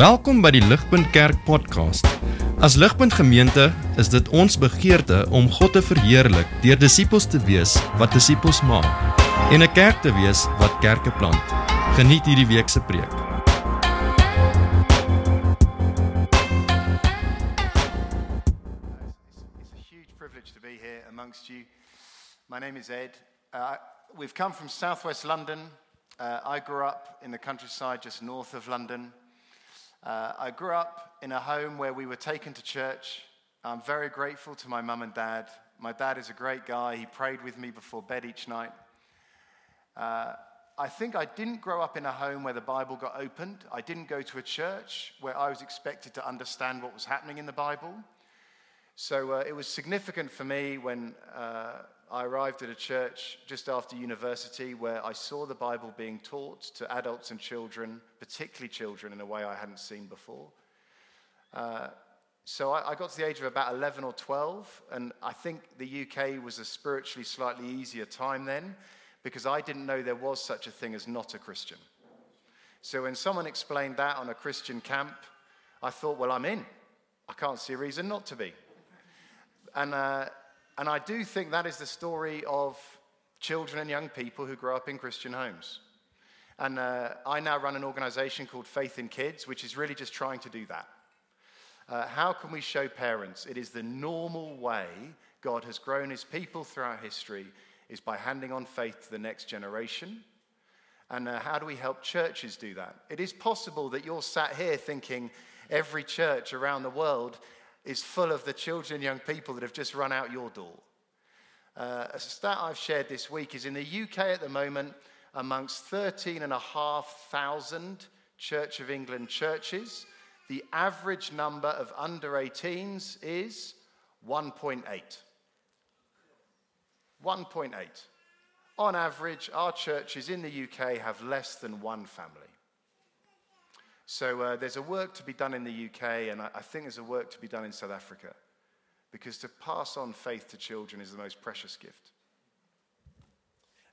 Welkom by die Ligpunt Kerk podcast. As Ligpunt Gemeente is dit ons begeerte om God te verheerlik deur disippels te wees wat disippels maak en 'n kerk te wees wat kerke plant. Geniet hierdie week se preek. It's a huge privilege to be here amongst you. My name is Ed. Uh, we've come from southwest London. Uh, I grew up in the countryside just north of London. Uh, I grew up in a home where we were taken to church. I'm very grateful to my mum and dad. My dad is a great guy. He prayed with me before bed each night. Uh, I think I didn't grow up in a home where the Bible got opened. I didn't go to a church where I was expected to understand what was happening in the Bible. So uh, it was significant for me when uh, I arrived at a church just after university where I saw the Bible being taught to adults and children, particularly children, in a way I hadn't seen before. Uh, so I, I got to the age of about 11 or 12, and I think the UK was a spiritually slightly easier time then because I didn't know there was such a thing as not a Christian. So when someone explained that on a Christian camp, I thought, well, I'm in. I can't see a reason not to be. And, uh, and I do think that is the story of children and young people who grow up in Christian homes. And uh, I now run an organization called Faith in Kids, which is really just trying to do that. Uh, how can we show parents it is the normal way God has grown his people throughout history is by handing on faith to the next generation? And uh, how do we help churches do that? It is possible that you're sat here thinking every church around the world is full of the children and young people that have just run out your door. Uh, a stat I've shared this week is in the UK at the moment, amongst 13,500 Church of England churches, the average number of under 18s is 1.8. 1.8. On average, our churches in the UK have less than one family. So uh, there's a work to be done in the UK, and I, I think there's a work to be done in South Africa. Because to pass on faith to children is the most precious gift.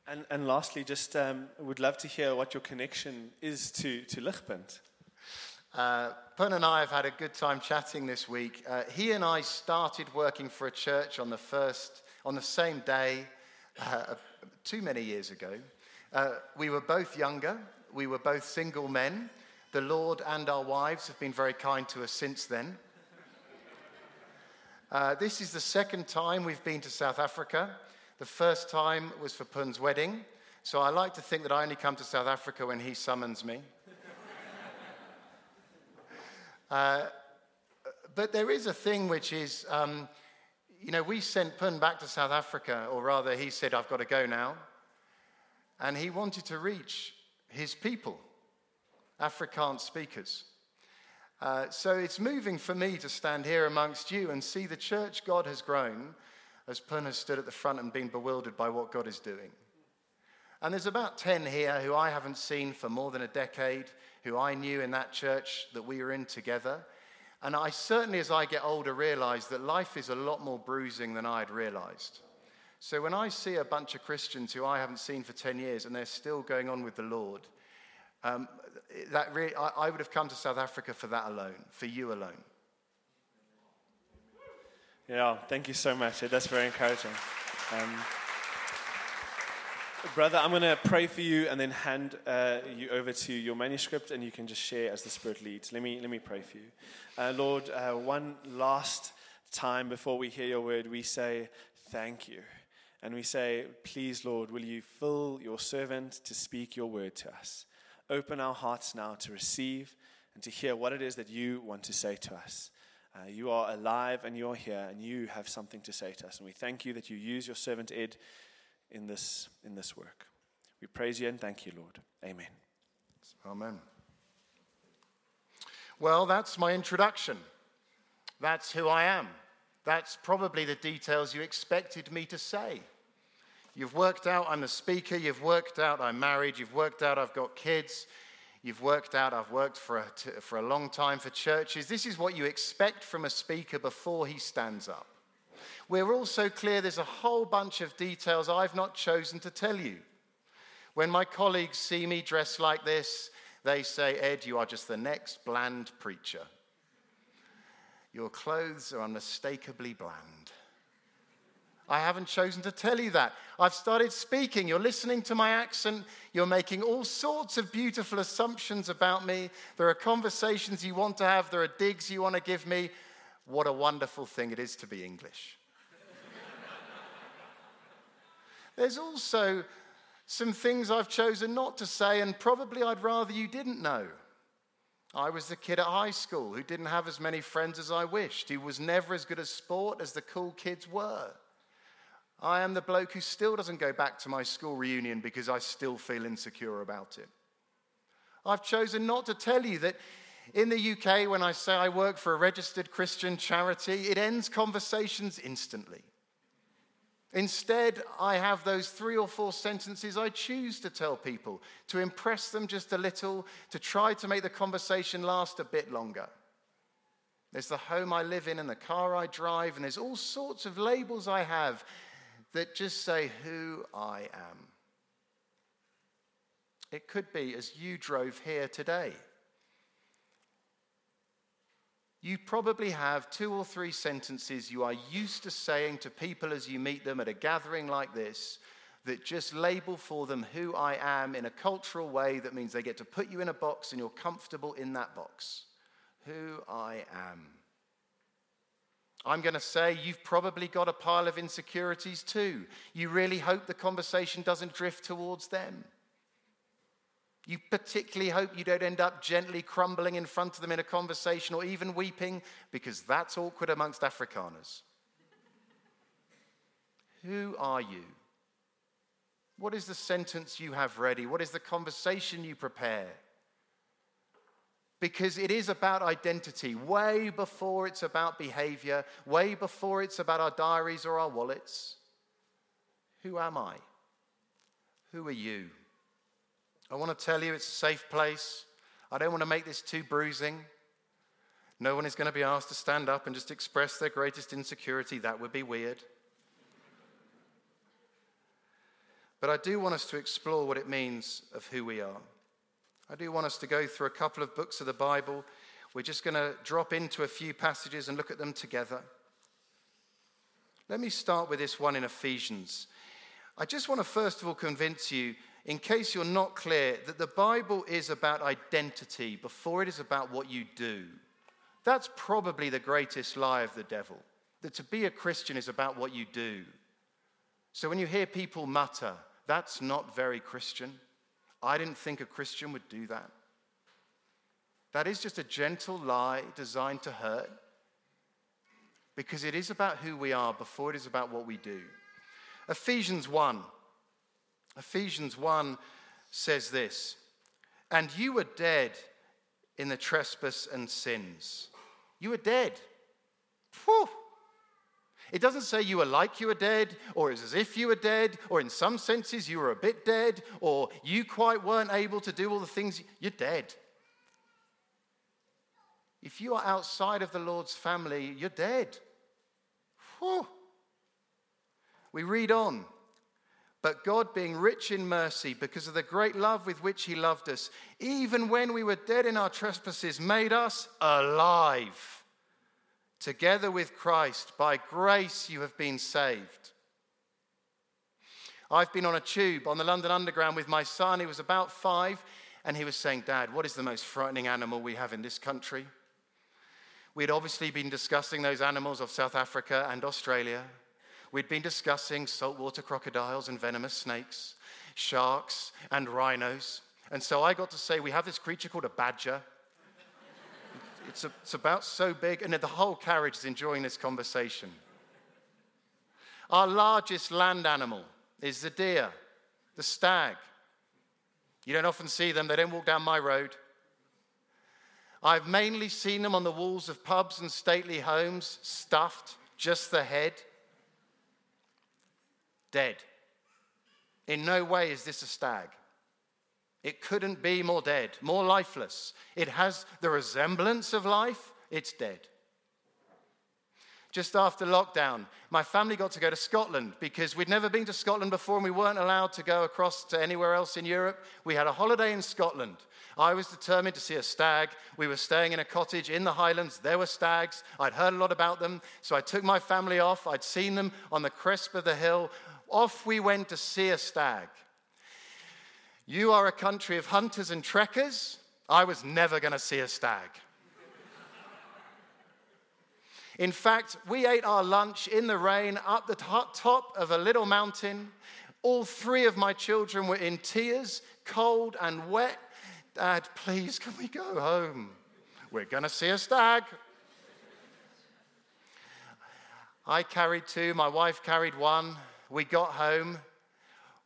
And, and lastly, just um, would love to hear what your connection is to, to Ligpunt. Uh, Pun and I have had a good time chatting this week. Uh, he and I started working for a church on the first, on the same day, uh, too many years ago. Uh, we were both younger. We were both single men. The Lord and our wives have been very kind to us since then. Uh, this is the second time we've been to South Africa. The first time was for Pun's wedding. So I like to think that I only come to South Africa when he summons me. Uh, but there is a thing which is, um, you know, we sent Pun back to South Africa, or rather, he said, I've got to go now. And he wanted to reach his people, Afrikaans speakers. Uh, so it's moving for me to stand here amongst you and see the church God has grown as Pun has stood at the front and been bewildered by what God is doing. And there's about 10 here who I haven't seen for more than a decade, who I knew in that church that we were in together. And I certainly, as I get older, realize that life is a lot more bruising than I had realized. So when I see a bunch of Christians who I haven't seen for 10 years and they're still going on with the Lord, um, that really, I, I would have come to South Africa for that alone, for you alone. Yeah, thank you so much. That's very encouraging. Um, brother, I'm going to pray for you and then hand uh, you over to your manuscript, and you can just share as the Spirit leads. Let me, let me pray for you. Uh, Lord, uh, one last time before we hear your word, we say thank you. And we say, please, Lord, will you fill your servant to speak your word to us? Open our hearts now to receive and to hear what it is that you want to say to us. Uh, you are alive and you're here, and you have something to say to us. And we thank you that you use your servant Ed in this, in this work. We praise you and thank you, Lord. Amen. Amen. Well, that's my introduction. That's who I am. That's probably the details you expected me to say. You've worked out I'm a speaker, you've worked out I'm married, you've worked out I've got kids, You've worked out, I've worked for a, t- for a long time for churches. This is what you expect from a speaker before he stands up. We're also clear there's a whole bunch of details I've not chosen to tell you. When my colleagues see me dressed like this, They say, Ed, you are just the next bland preacher. Your clothes are unmistakably bland. I haven't chosen to tell you that. I've started speaking. You're listening to my accent. You're making all sorts of beautiful assumptions about me. There are conversations you want to have, there are digs you want to give me. What a wonderful thing it is to be English. There's also some things I've chosen not to say, and probably I'd rather you didn't know. I was the kid at high school who didn't have as many friends as I wished, who was never as good at sport as the cool kids were. I am the bloke who still doesn't go back to my school reunion because I still feel insecure about it. I've chosen not to tell you that in the UK, when I say I work for a registered Christian charity, it ends conversations instantly. Instead, I have those three or four sentences I choose to tell people to impress them just a little, to try to make the conversation last a bit longer. There's the home I live in and the car I drive, and there's all sorts of labels I have that just say who I am. It could be as you drove here today. You probably have two or three sentences you are used to saying to people as you meet them at a gathering like this that just label for them who I am in a cultural way that means they get to put you in a box and you're comfortable in that box. Who I am. I'm going to say you've probably got a pile of insecurities too. You really hope the conversation doesn't drift towards them. You particularly hope you don't end up gently crumbling in front of them in a conversation or even weeping, because that's awkward amongst Afrikaners. Who are you? What is the sentence you have ready? What is the conversation you prepare? Because it is about identity, way before it's about behavior, way before it's about our diaries or our wallets. Who am I? Who are you? I want to tell you it's a safe place. I don't want to make this too bruising. No one is going to be asked to stand up and just express their greatest insecurity. That would be weird. But I do want us to explore what it means of who we are. I do want us to go through a couple of books of the Bible. We're just going to drop into a few passages and look at them together. Let me start with this one in Ephesians. I just want to first of all convince you in case you're not clear, that the Bible is about identity before it is about what you do. That's probably the greatest lie of the devil, that to be a Christian is about what you do. So when you hear people mutter, that's not very Christian. I didn't think a Christian would do that. That is just a gentle lie designed to hurt because it is about who we are before it is about what we do. Ephesians 1 Ephesians 1 says this And you were dead in the trespass and sins. You were dead. Whew. It doesn't say you were like you were dead, or it's as if you were dead, or in some senses you were a bit dead, or you quite weren't able to do all the things. You're dead. If you are outside of the Lord's family, you're dead. Whew. We read on. But God, being rich in mercy, because of the great love with which He loved us, even when we were dead in our trespasses, made us alive. Together with Christ, by grace you have been saved. I've been on a tube on the London Underground with my son. He was about five, and he was saying, Dad, what is the most frightening animal we have in this country? We had obviously been discussing those animals of South Africa and Australia. We'd been discussing saltwater crocodiles and venomous snakes, sharks and rhinos. And so I got to say, we have this creature called a badger. It's, a, it's about so big, and the whole carriage is enjoying this conversation. Our largest land animal is the deer, the stag. You don't often see them, they don't walk down my road. I've mainly seen them on the walls of pubs and stately homes, stuffed, just the head dead. In no way is this a stag. It couldn't be more dead, more lifeless. It has the resemblance of life, it's dead. just after lockdown, my family got to go to Scotland because we'd never been to Scotland before and we weren't allowed to go across to anywhere else in Europe. We had a holiday in Scotland. I was determined to see a stag. We were staying in a cottage in the Highlands. There were stags. I'd heard a lot about them. So I took my family off. I'd seen them on the crest of the hill. Off we went to see a stag. You are a country of hunters and trekkers. I was never going to see a stag. In fact, we ate our lunch in the rain up the top of a little mountain. All three of my children were in tears, cold and wet. Dad, please, can we go home? We're going to see a stag. I carried two, my wife carried one. We got home.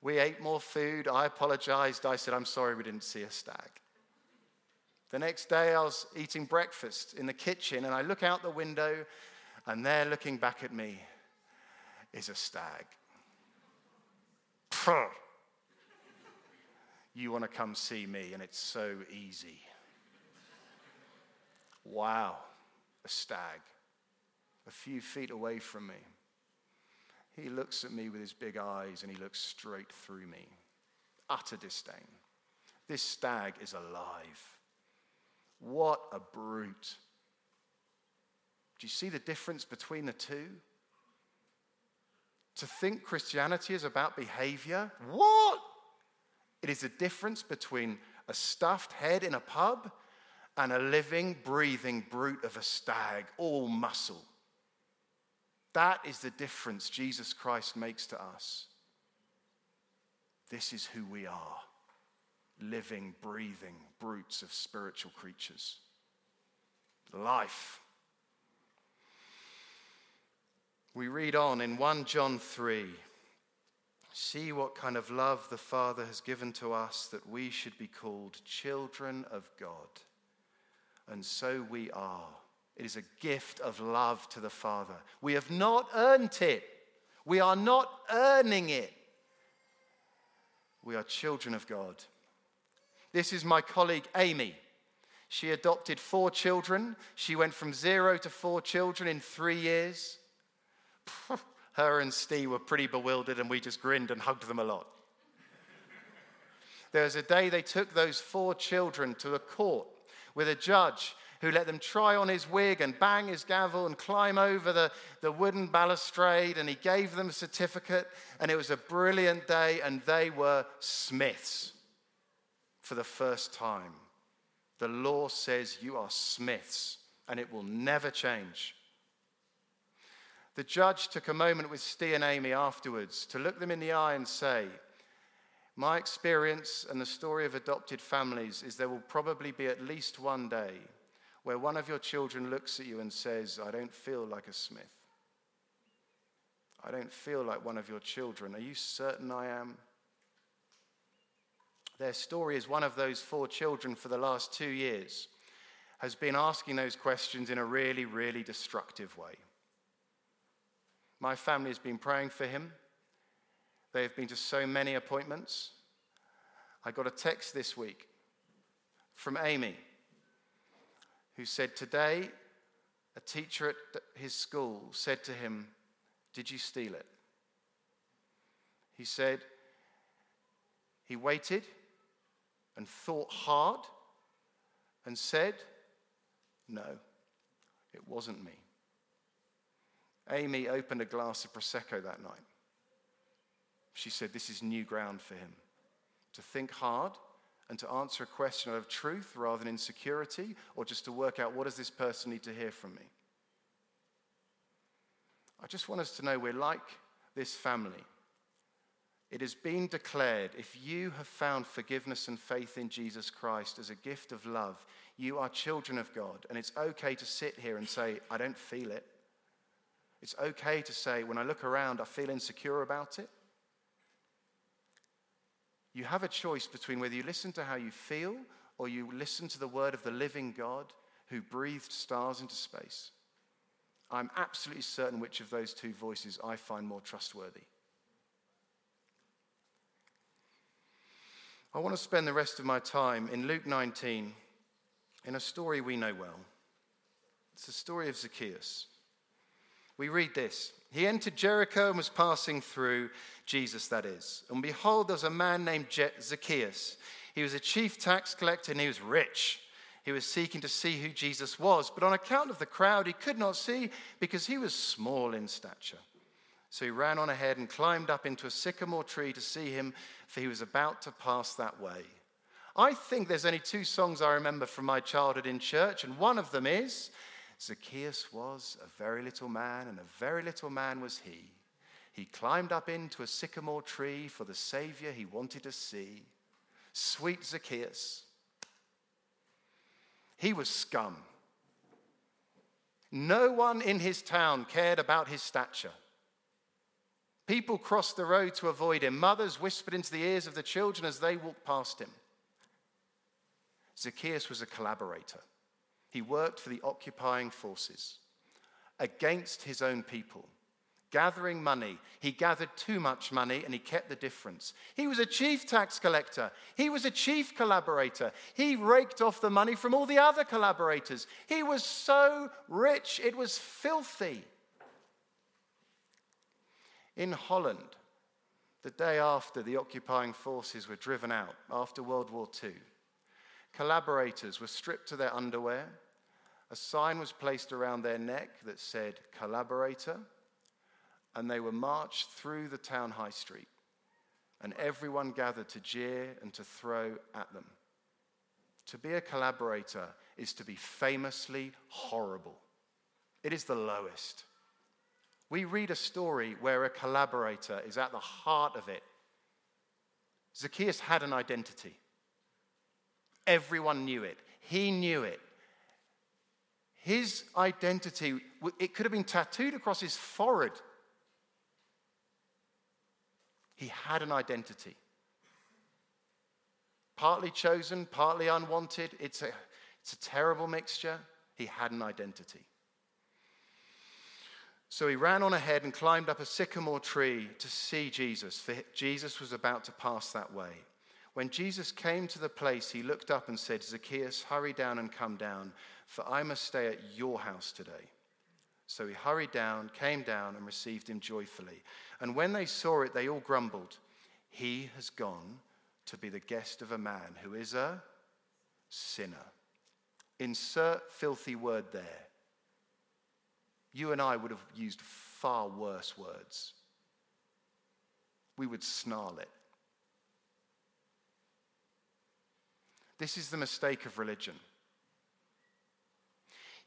We ate more food. I apologized. I said, I'm sorry we didn't see a stag. The next day, I was eating breakfast in the kitchen, and I look out the window, and there looking back at me is a stag. You want to come see me, and it's so easy. Wow, a stag, a few feet away from me. He looks at me with his big eyes and he looks straight through me. Utter disdain. This stag is alive. What a brute. Do you see the difference between the two? To think Christianity is about behavior? What? It is a difference between a stuffed head in a pub and a living, breathing brute of a stag, all muscle. That is the difference Jesus Christ makes to us. This is who we are living, breathing brutes of spiritual creatures. Life. We read on in 1 John 3 See what kind of love the Father has given to us that we should be called children of God. And so we are. It is a gift of love to the Father. We have not earned it, we are not earning it. We are children of God. This is my colleague Amy. She adopted four children. She went from zero to four children in three years. Her and Steve were pretty bewildered, and we just grinned and hugged them a lot. There was a day they took those four children to a court with a judge who let them try on his wig and bang his gavel and climb over the, the wooden balustrade, and he gave them a certificate, and it was a brilliant day, and they were Smiths for the first time. The law says you are Smiths, and it will never change. The judge took a moment with Steve and Amy afterwards to look them in the eye and say, My experience and the story of adopted families is there will probably be at least one day where one of your children looks at you and says, I don't feel like a Smith. I don't feel like one of your children. Are you certain I am? Their story is one of those four children for the last two years has been asking those questions in a really, really destructive way. My family has been praying for him. They have been to so many appointments. I got a text this week from Amy who said, Today, a teacher at his school said to him, Did you steal it? He said, He waited and thought hard and said, No, it wasn't me. Amy opened a glass of Prosecco that night. She said, This is new ground for him. To think hard and to answer a question out of truth rather than insecurity, or just to work out what does this person need to hear from me. I just want us to know we're like this family. It has been declared if you have found forgiveness and faith in Jesus Christ as a gift of love, you are children of God. And it's okay to sit here and say, I don't feel it. It's okay to say, when I look around, I feel insecure about it. You have a choice between whether you listen to how you feel or you listen to the word of the living God who breathed stars into space. I'm absolutely certain which of those two voices I find more trustworthy. I want to spend the rest of my time in Luke 19 in a story we know well. It's the story of Zacchaeus. We read this He entered Jericho and was passing through, Jesus that is. And behold, there was a man named Zacchaeus. He was a chief tax collector and he was rich. He was seeking to see who Jesus was, but on account of the crowd, he could not see because he was small in stature. So he ran on ahead and climbed up into a sycamore tree to see him, for he was about to pass that way. I think there's only two songs I remember from my childhood in church, and one of them is Zacchaeus was a very little man, and a very little man was he. He climbed up into a sycamore tree for the Savior he wanted to see. Sweet Zacchaeus. He was scum. No one in his town cared about his stature. People crossed the road to avoid him. Mothers whispered into the ears of the children as they walked past him. Zacchaeus was a collaborator. He worked for the occupying forces against his own people gathering money. He gathered too much money and he kept the difference. He was a chief tax collector. He was a chief collaborator. He raked off the money from all the other collaborators. He was so rich, it was filthy. In Holland, the day after the occupying forces were driven out, after World War II, collaborators were stripped to their underwear. A sign was placed around their neck that said, Collaborator and they were marched through the town high street, and everyone gathered to jeer and to throw at them. To be a collaborator is to be famously horrible. It is the lowest. We read a story where a collaborator is at the heart of it. Zacchaeus had an identity. Everyone knew it. He knew it. His identity, it could have been tattooed across his forehead he had an identity. Partly chosen, partly unwanted. It's a, it's a terrible mixture. He had an identity. So he ran on ahead and climbed up a sycamore tree to see Jesus, for Jesus was about to pass that way. When Jesus came to the place, he looked up and said, Zacchaeus, hurry down and come down, for I must stay at your house today. So he hurried down, came down, and received him joyfully. And when they saw it, they all grumbled. He has gone to be the guest of a man who is a sinner. Insert filthy word there. You and I would have used far worse words. We would snarl it. This is the mistake of religion.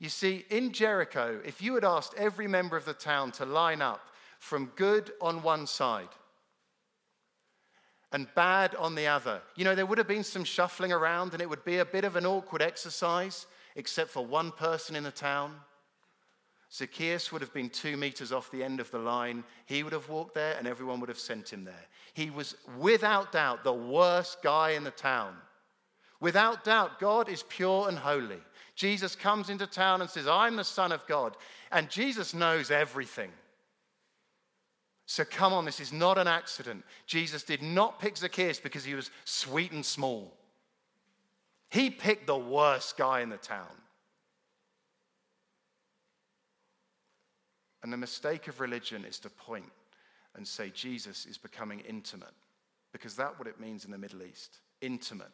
You see, in Jericho, if you had asked every member of the town to line up from good on one side and bad on the other, you know, there would have been some shuffling around and it would be a bit of an awkward exercise, except for one person in the town. Zacchaeus would have been two meters off the end of the line. He would have walked there and everyone would have sent him there. He was, without doubt, the worst guy in the town. Without doubt, God is pure and holy. Jesus comes into town and says, I'm the Son of God. And Jesus knows everything. So come on, this is not an accident. Jesus did not pick Zacchaeus because he was sweet and small. He picked the worst guy in the town. And the mistake of religion is to point and say Jesus is becoming intimate, because that's what it means in the Middle East intimate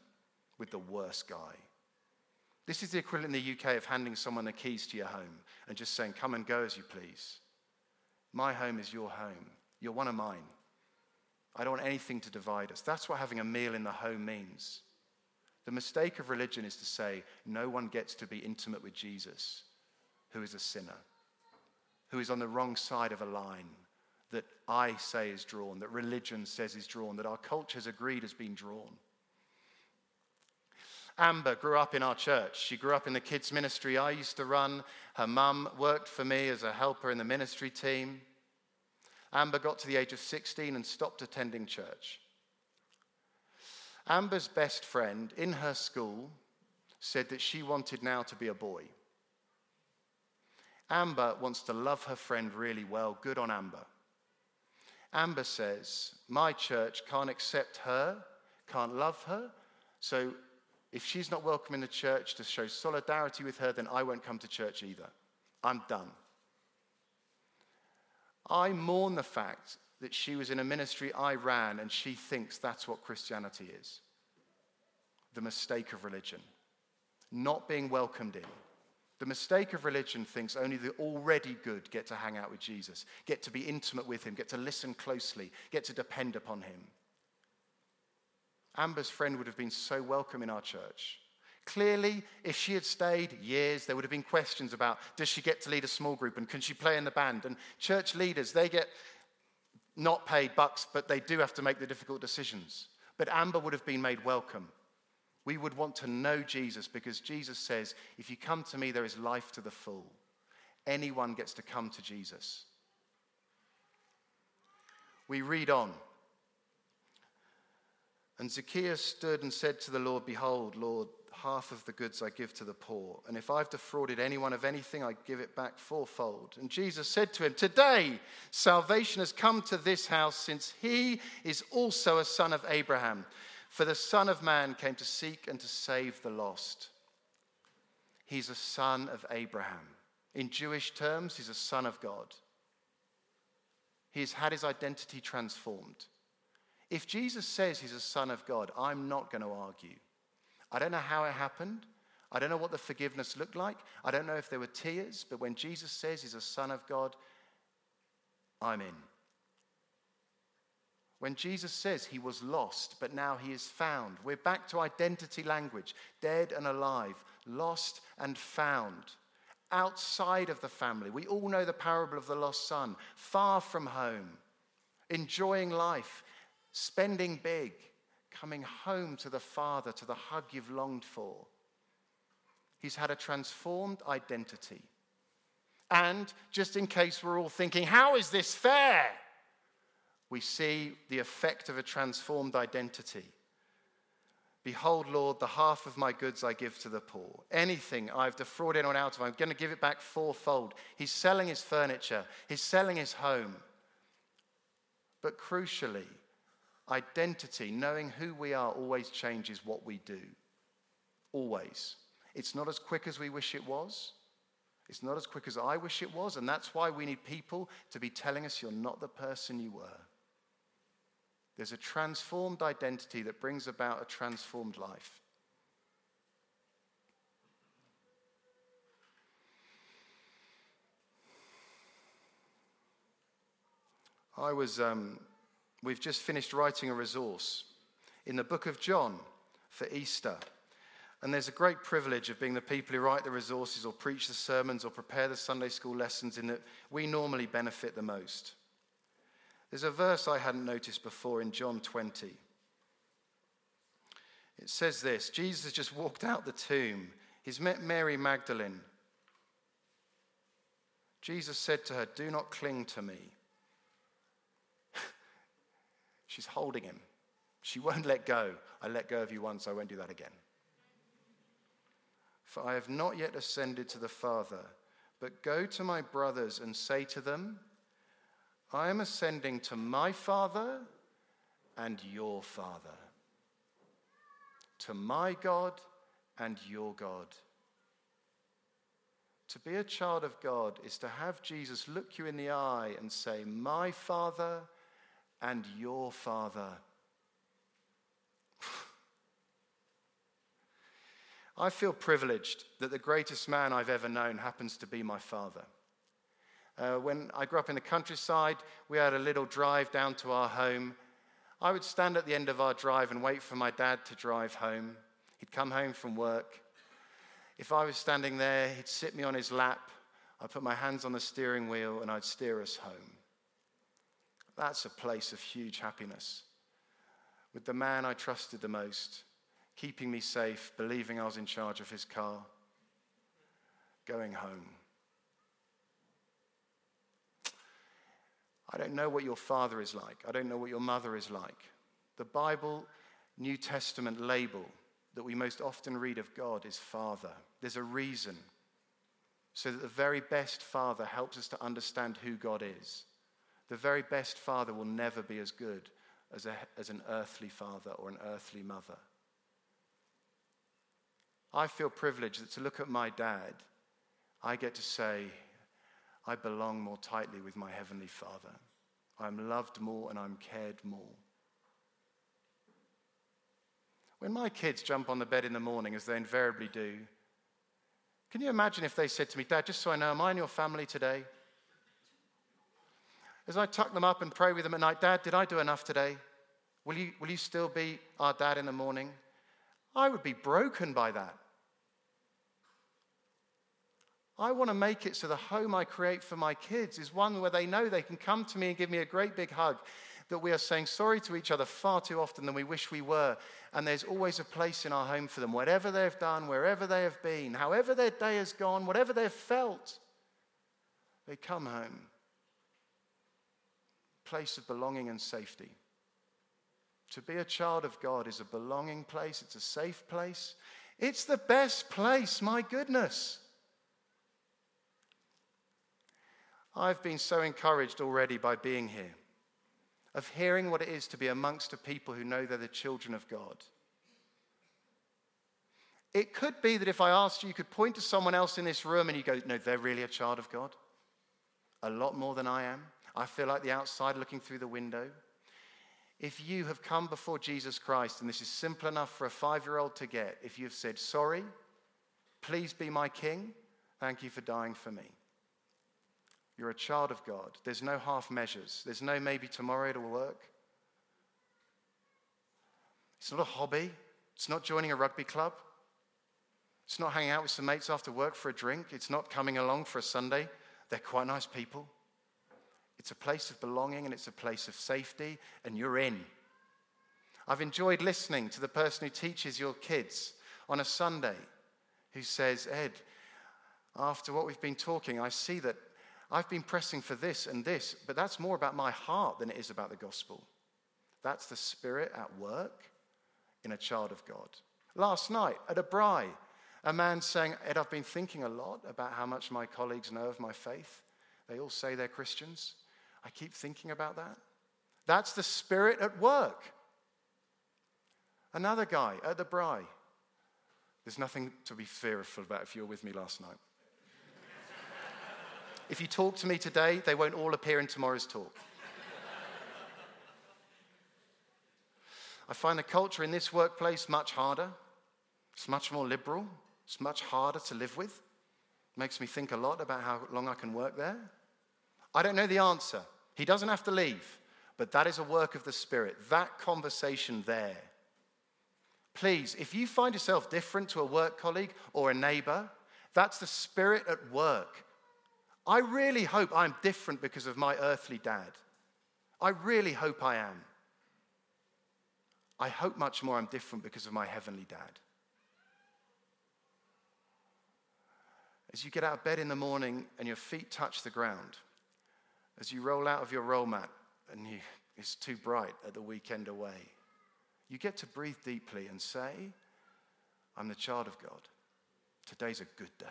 with the worst guy. This is the equivalent in the UK of handing someone the keys to your home and just saying, Come and go as you please. My home is your home. You're one of mine. I don't want anything to divide us. That's what having a meal in the home means. The mistake of religion is to say, No one gets to be intimate with Jesus, who is a sinner, who is on the wrong side of a line that I say is drawn, that religion says is drawn, that our culture has agreed has been drawn. Amber grew up in our church. She grew up in the kids' ministry I used to run. Her mum worked for me as a helper in the ministry team. Amber got to the age of 16 and stopped attending church. Amber's best friend in her school said that she wanted now to be a boy. Amber wants to love her friend really well. Good on Amber. Amber says, My church can't accept her, can't love her, so if she's not welcome in the church to show solidarity with her, then I won't come to church either. I'm done. I mourn the fact that she was in a ministry I ran and she thinks that's what Christianity is the mistake of religion, not being welcomed in. The mistake of religion thinks only the already good get to hang out with Jesus, get to be intimate with him, get to listen closely, get to depend upon him. Amber's friend would have been so welcome in our church. Clearly, if she had stayed years, there would have been questions about does she get to lead a small group and can she play in the band? And church leaders, they get not paid bucks, but they do have to make the difficult decisions. But Amber would have been made welcome. We would want to know Jesus because Jesus says, If you come to me, there is life to the full. Anyone gets to come to Jesus. We read on. And Zacchaeus stood and said to the Lord, Behold, Lord, half of the goods I give to the poor. And if I've defrauded anyone of anything, I give it back fourfold. And Jesus said to him, Today salvation has come to this house, since he is also a son of Abraham. For the Son of Man came to seek and to save the lost. He's a son of Abraham. In Jewish terms, he's a son of God. He's had his identity transformed. If Jesus says he's a son of God, I'm not going to argue. I don't know how it happened. I don't know what the forgiveness looked like. I don't know if there were tears, but when Jesus says he's a son of God, I'm in. When Jesus says he was lost, but now he is found, we're back to identity language dead and alive, lost and found, outside of the family. We all know the parable of the lost son, far from home, enjoying life, spending big, coming home to the Father, to the hug you've longed for. He's had a transformed identity. And just in case we're all thinking, how is this fair? We see the effect of a transformed identity. Behold, Lord, the half of my goods I give to the poor. Anything I've defrauded anyone out of, I'm going to give it back fourfold. He's selling his furniture, he's selling his home. But crucially, Identity, knowing who we are, always changes what we do. Always. It's not as quick as we wish it was. It's not as quick as I wish it was. And that's why we need people to be telling us you're not the person you were. There's a transformed identity that brings about a transformed life. I was um, We've just finished writing a resource in the book of John for Easter. And there's a great privilege of being the people who write the resources or preach the sermons or prepare the Sunday school lessons in that we normally benefit the most. There's a verse I hadn't noticed before in John 20. It says this Jesus has just walked out the tomb. He's met Mary Magdalene. Jesus said to her, Do not cling to me She's holding him. She won't let go. I let go of you once, I won't do that again. For I have not yet ascended to the Father, but go to my brothers and say to them, I am ascending to my Father and your Father, to my God and your God. To be a child of God is to have Jesus look you in the eye and say, My Father and your Father. I feel privileged that the greatest man I've ever known happens to be my father. Uh, when I grew up in the countryside, we had a little drive down to our home. I would stand at the end of our drive and wait for my dad to drive home. He'd come home from work. If I was standing there, he'd sit me on his lap. I'd put my hands on the steering wheel and I'd steer us home. That's a place of huge happiness. With the man I trusted the most, keeping me safe, believing I was in charge of his car, going home. I don't know what your father is like. I don't know what your mother is like. The Bible, New Testament label that we most often read of God is Father. There's a reason. So that the very best Father helps us to understand who God is. The very best father will never be as good as, a, as an earthly father or an earthly mother. I feel privileged that to look at my dad, I get to say, I belong more tightly with my Heavenly Father. I'm loved more and I'm cared more. When my kids jump on the bed in the morning, as they invariably do, can you imagine if they said to me, Dad, just so I know, am I in your family today? As I tuck them up and pray with them at night, Dad, did I do enough today? Will you, will you still be our dad in the morning? I would be broken by that. I want to make it so the home I create for my kids is one where they know they can come to me and give me a great big hug, that we are saying sorry to each other far too often than we wish we were. And there's always a place in our home for them, whatever they've done, wherever they have been, however their day has gone, whatever they've felt. They come home. Place of belonging and safety. To be a child of God is a belonging place, it's a safe place. It's the best place, my goodness. I've been so encouraged already by being here, of hearing what it is to be amongst a people who know they're the children of God. It could be that if I asked you, you could point to someone else in this room and you go, No, they're really a child of God. A lot more than I am. I feel like the outside looking through the window. If you have come before Jesus Christ, and this is simple enough for a five year old to get, if you've said, Sorry, please be my king, thank you for dying for me. You're a child of God. There's no half measures, there's no maybe tomorrow it'll work. It's not a hobby, it's not joining a rugby club, it's not hanging out with some mates after work for a drink, it's not coming along for a Sunday. They're quite nice people. It's a place of belonging and it's a place of safety, and you're in. I've enjoyed listening to the person who teaches your kids on a Sunday who says, Ed, after what we've been talking, I see that I've been pressing for this and this, but that's more about my heart than it is about the gospel. That's the spirit at work in a child of God. Last night at a braai, a man saying, Ed, I've been thinking a lot about how much my colleagues know of my faith. They all say they're Christians. I keep thinking about that. That's the spirit at work. Another guy at the braai. There's nothing to be fearful about if you were with me last night. if you talk to me today, they won't all appear in tomorrow's talk. I find the culture in this workplace much harder. It's much more liberal. It's much harder to live with. It makes me think a lot about how long I can work there. I don't know the answer. He doesn't have to leave, but that is a work of the Spirit. That conversation there. Please, if you find yourself different to a work colleague or a neighbor, that's the Spirit at work. I really hope I'm different because of my earthly dad. I really hope I am. I hope much more I'm different because of my heavenly dad. As you get out of bed in the morning and your feet touch the ground, as you roll out of your roll mat and you, it's too bright at the weekend away, you get to breathe deeply and say, I'm the child of God. Today's a good day.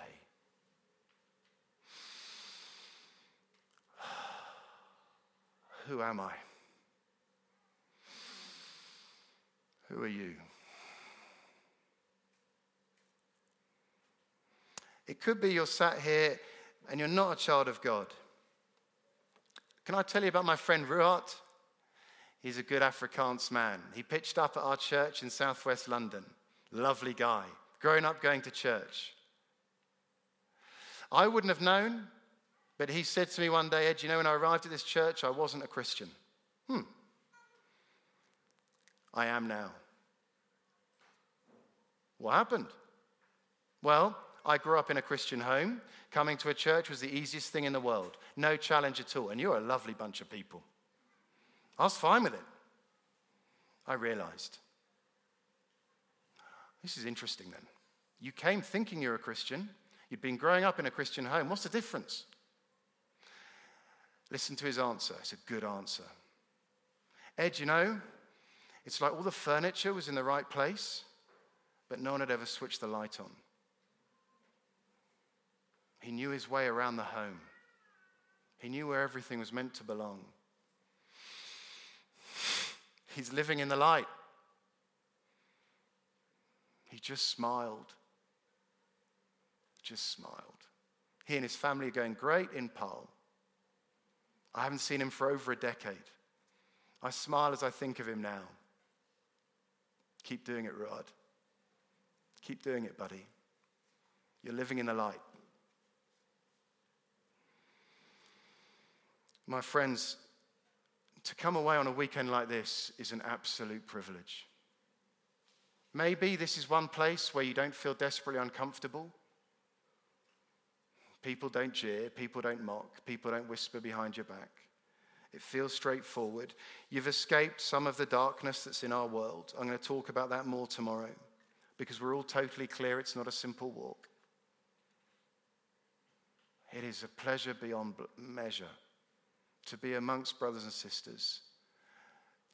Who am I? Who are you? It could be you're sat here and you're not a child of God. Can I tell you about my friend Ruat? He's a good Afrikaans man. He pitched up at our church in southwest London. Lovely guy. Grown up going to church. I wouldn't have known, but he said to me one day, Ed, you know, when I arrived at this church, I wasn't a Christian. Hmm. I am now. What happened? Well, I grew up in a Christian home. Coming to a church was the easiest thing in the world. No challenge at all. And you're a lovely bunch of people. I was fine with it. I realized. This is interesting then. You came thinking you're a Christian. You'd been growing up in a Christian home. What's the difference? Listen to his answer. It's a good answer. Ed, you know, it's like all the furniture was in the right place, but no one had ever switched the light on. He knew his way around the home. He knew where everything was meant to belong. He's living in the light. He just smiled. Just smiled. He and his family are going great in Paarl. I haven't seen him for over a decade. I smile as I think of him now. Keep doing it, Rod. Keep doing it, buddy. You're living in the light. My friends, to come away on a weekend like this is an absolute privilege. Maybe this is one place where you don't feel desperately uncomfortable. People don't jeer, people don't mock, people don't whisper behind your back. It feels straightforward. You've escaped some of the darkness that's in our world. I'm going to talk about that more tomorrow because we're all totally clear it's not a simple walk. It is a pleasure beyond measure to be amongst brothers and sisters,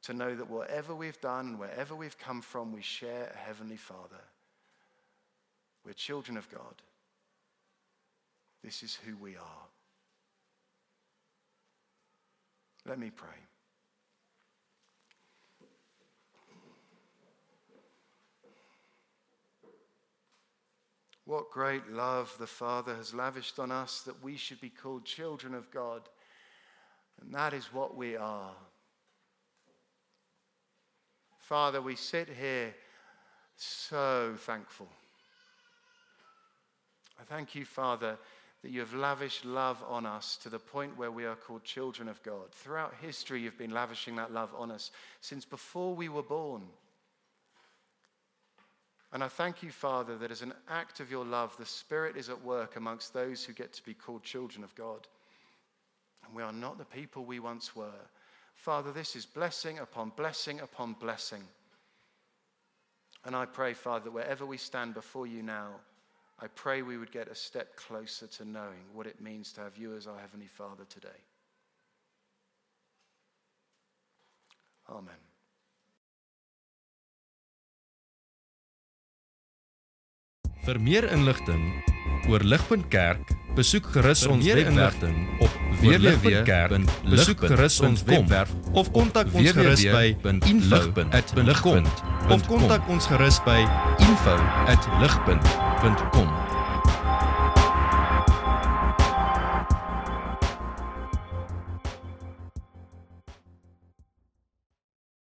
to know that whatever we've done and wherever we've come from, we share a Heavenly Father. We're children of God. This is who we are. Let me pray. What great love the Father has lavished on us that we should be called children of God. And that is what we are. Father, we sit here so thankful. I thank you, Father, that you have lavished love on us to the point where we are called children of God. Throughout history, you've been lavishing that love on us since before we were born. And I thank you, Father, that as an act of your love, the Spirit is at work amongst those who get to be called children of God. And we are not the people we once were. Father, this is blessing upon blessing upon blessing. And I pray, Father, that wherever we stand before you now, I pray we would get a step closer to knowing what it means to have you as our Heavenly Father today. Amen. Vir meer inligting oor Ligpunt Kerk, besoek gerus ons webwerf op www.besoekgerus.com of kontak ons gerus by info@ligpunt of kontak ons gerus by info@ligpunt.com